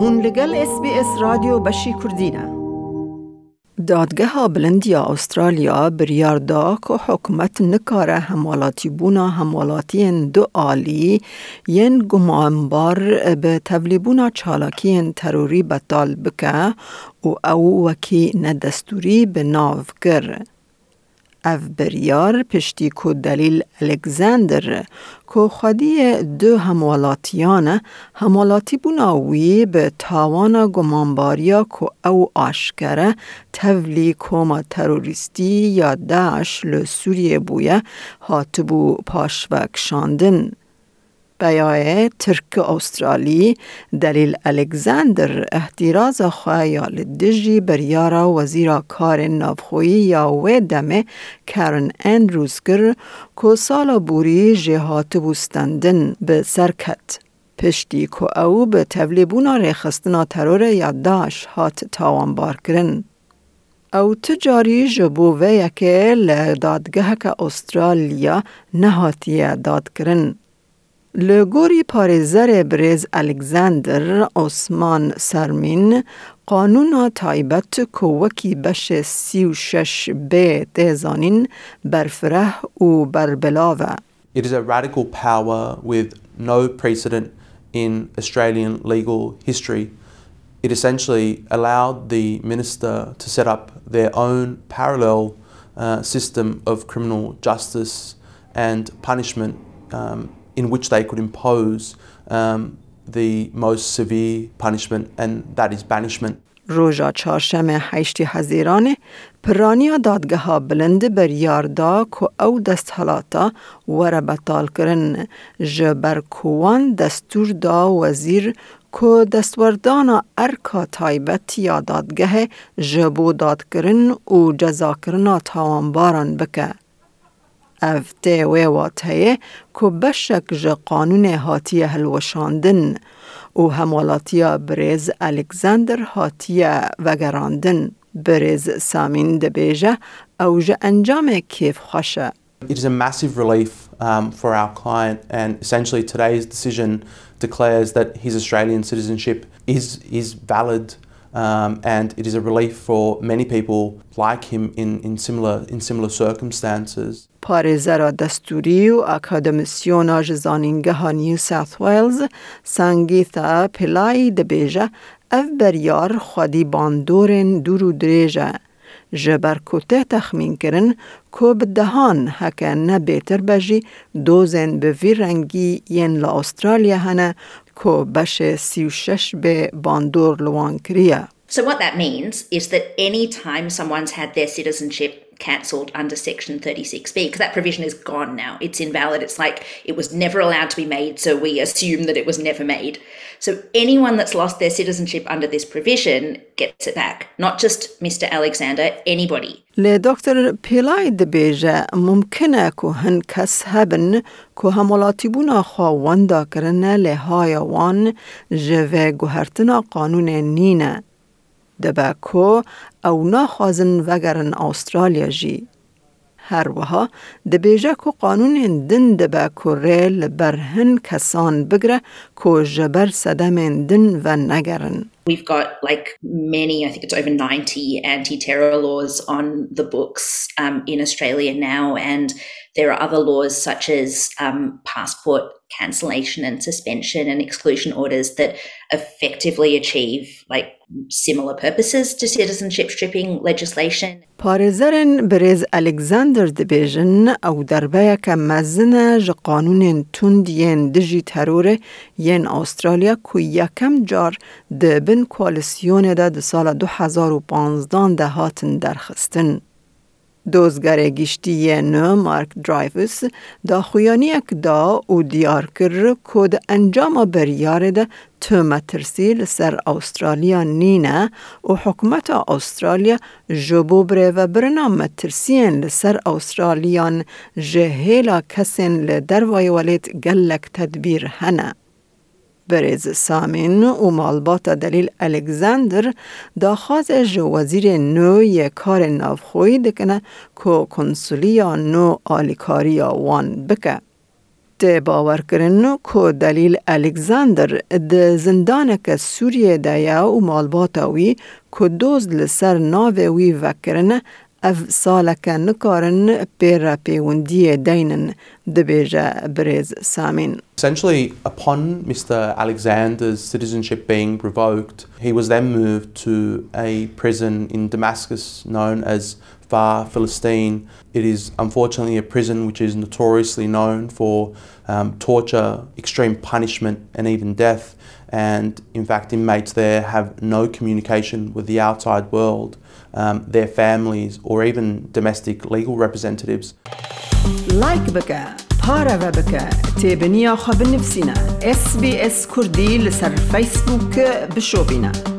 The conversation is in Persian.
هون لگل اس بی اس رادیو بشی کردینه دادگاه بلندیا استرالیا بریار دا که حکومت نکاره هموالاتی بونا هموالاتی دو آلی ین گمانبار به تولیبونا چالاکی تروری بطال بکه و او وکی ندستوری به ناو. اف بریار پشتی کو دلیل الکزاندر کو خودی دو همولاتیان همولاتی بناوی به تاوان گمانباریا کو او آشکره تولی کوما تروریستی یا داش لسوریه بویه هاتبو پاشوک شاندن. بیای ترک استرالی دلیل الکساندر احتراز خواه دجی بریارا وزیر کار نافخوی یا و دمه کرن اندروز گر که سالا بوری جهات بوستندن به سرکت. پشتی که او به تولیبونا ریخستنا ترور یادداش هات تاوان کرن. او تجاری جبو و یکه لدادگه که استرالیا نهاتیه داد کرن. لگوری پارزر برز الکساندر عثمان سرمین قانون تایبت کوکی بش سی و شش ب تیزانین برفره و بربلاوه. It is a radical power with no precedent in Australian legal history. It essentially allowed the minister to set up their own parallel uh, system of criminal justice and punishment um, in which they could impose um, the most severe punishment, and that is banishment. روژا چهارشنبه هشتی هزیرانه پرانیا دادگاه بلند بر یاردا که او دست حالاتا وره بطال کرن جبر کوان دستور دا وزیر که دستوردانا ارکا تایبت یا دادگاه جبو داد کرن و جزا کرنا تاوانباران بکه. افته و واتهیه که بشک جه قانون هاتیه هلوشاندن و همولاتیا برز الکساندر هاتیه وگراندن برز سامین دبیجه او جه انجام کیف خوشه. It is a massive relief um, for our client, and essentially today's decision declares that his Australian citizenship is, is valid Um, and it is a relief for many people like him in, in, similar, in similar circumstances. پارزر دستوری و اکادمیسیون آج زانینگه ها نیو ساث ویلز سنگیتا پلای دبیجه او بریار خودی باندورین دورو دریجه جبر کته تخمین کرن که دهان هکه نه بیتر بجی دوزن به وی رنگی ین لا استرالیا هنه که بشه سی و شش به باندور لوان کریه. So what that means is that any time someone's had their citizenship cancelled under section 36b because that provision is gone now it's invalid it's like it was never allowed to be made so we assume that it was never made so anyone that's lost their citizenship under this provision gets it back, not just Mr. Alexander, anybody. لی دکتر پیلای دبیجه ممکنه که هن کس هبن که همولاتی بونا خواوندا کرنه لهای وان جوه گوهرتنا قانون نینه. دبه که او نخوازن وگرن استرالیا جی. هر وها دبیجه که قانون دن دبه که ریل برهن کسان بگره که جبر صدم دن و نگرن. We've got like many, I think it's over 90 anti terror laws on the books um, in Australia now. And there are other laws such as um, passport cancellation and suspension and exclusion orders that effectively achieve like similar purposes to citizenship stripping legislation. پارزرن برز الکساندر دبیجن او دربه که مزنه ج قانون تند ین دجی ترور ین استرالیا که یکم جار دبن کوالیسیون ده ده سال 2015 ده هاتن درخستن. دوزگر گشتی نو مارک درایوس دا خویانی دا او دیار کر کود انجام بریار ده مترسی سر استرالیا نینه و حکومت استرالیا جبو بره و برنا مترسین لسر استرالیان جهیلا کسین لدروای ولید گلک تدبیر هنه. برز سامین و مالبات دلیل الکساندر داخواز جو وزیر نو یک کار نافخوی دکنه که کنسولیا نو آلیکاریا وان بکه. تی باور کرن که دلیل الکساندر د زندانک سوریه دایا و مالباتاوی که دوز لسر ناوه وی وکرن avsalaka nukarin pera pewundie dainen debeja brez samin. Essentially, upon Mr. Alexander's citizenship being revoked, he was then moved to a prison in Damascus known as Far Philistine. It is unfortunately a prison which is notoriously known for um, torture, extreme punishment, and even death And in fact, inmates there have no communication with the outside world, um, their families, or even domestic legal representatives. لایک بکە پارەوە بکە تێبنییا خە بنفسینە SسBS کوردی لەسەر فیسبووک بشۆبینە.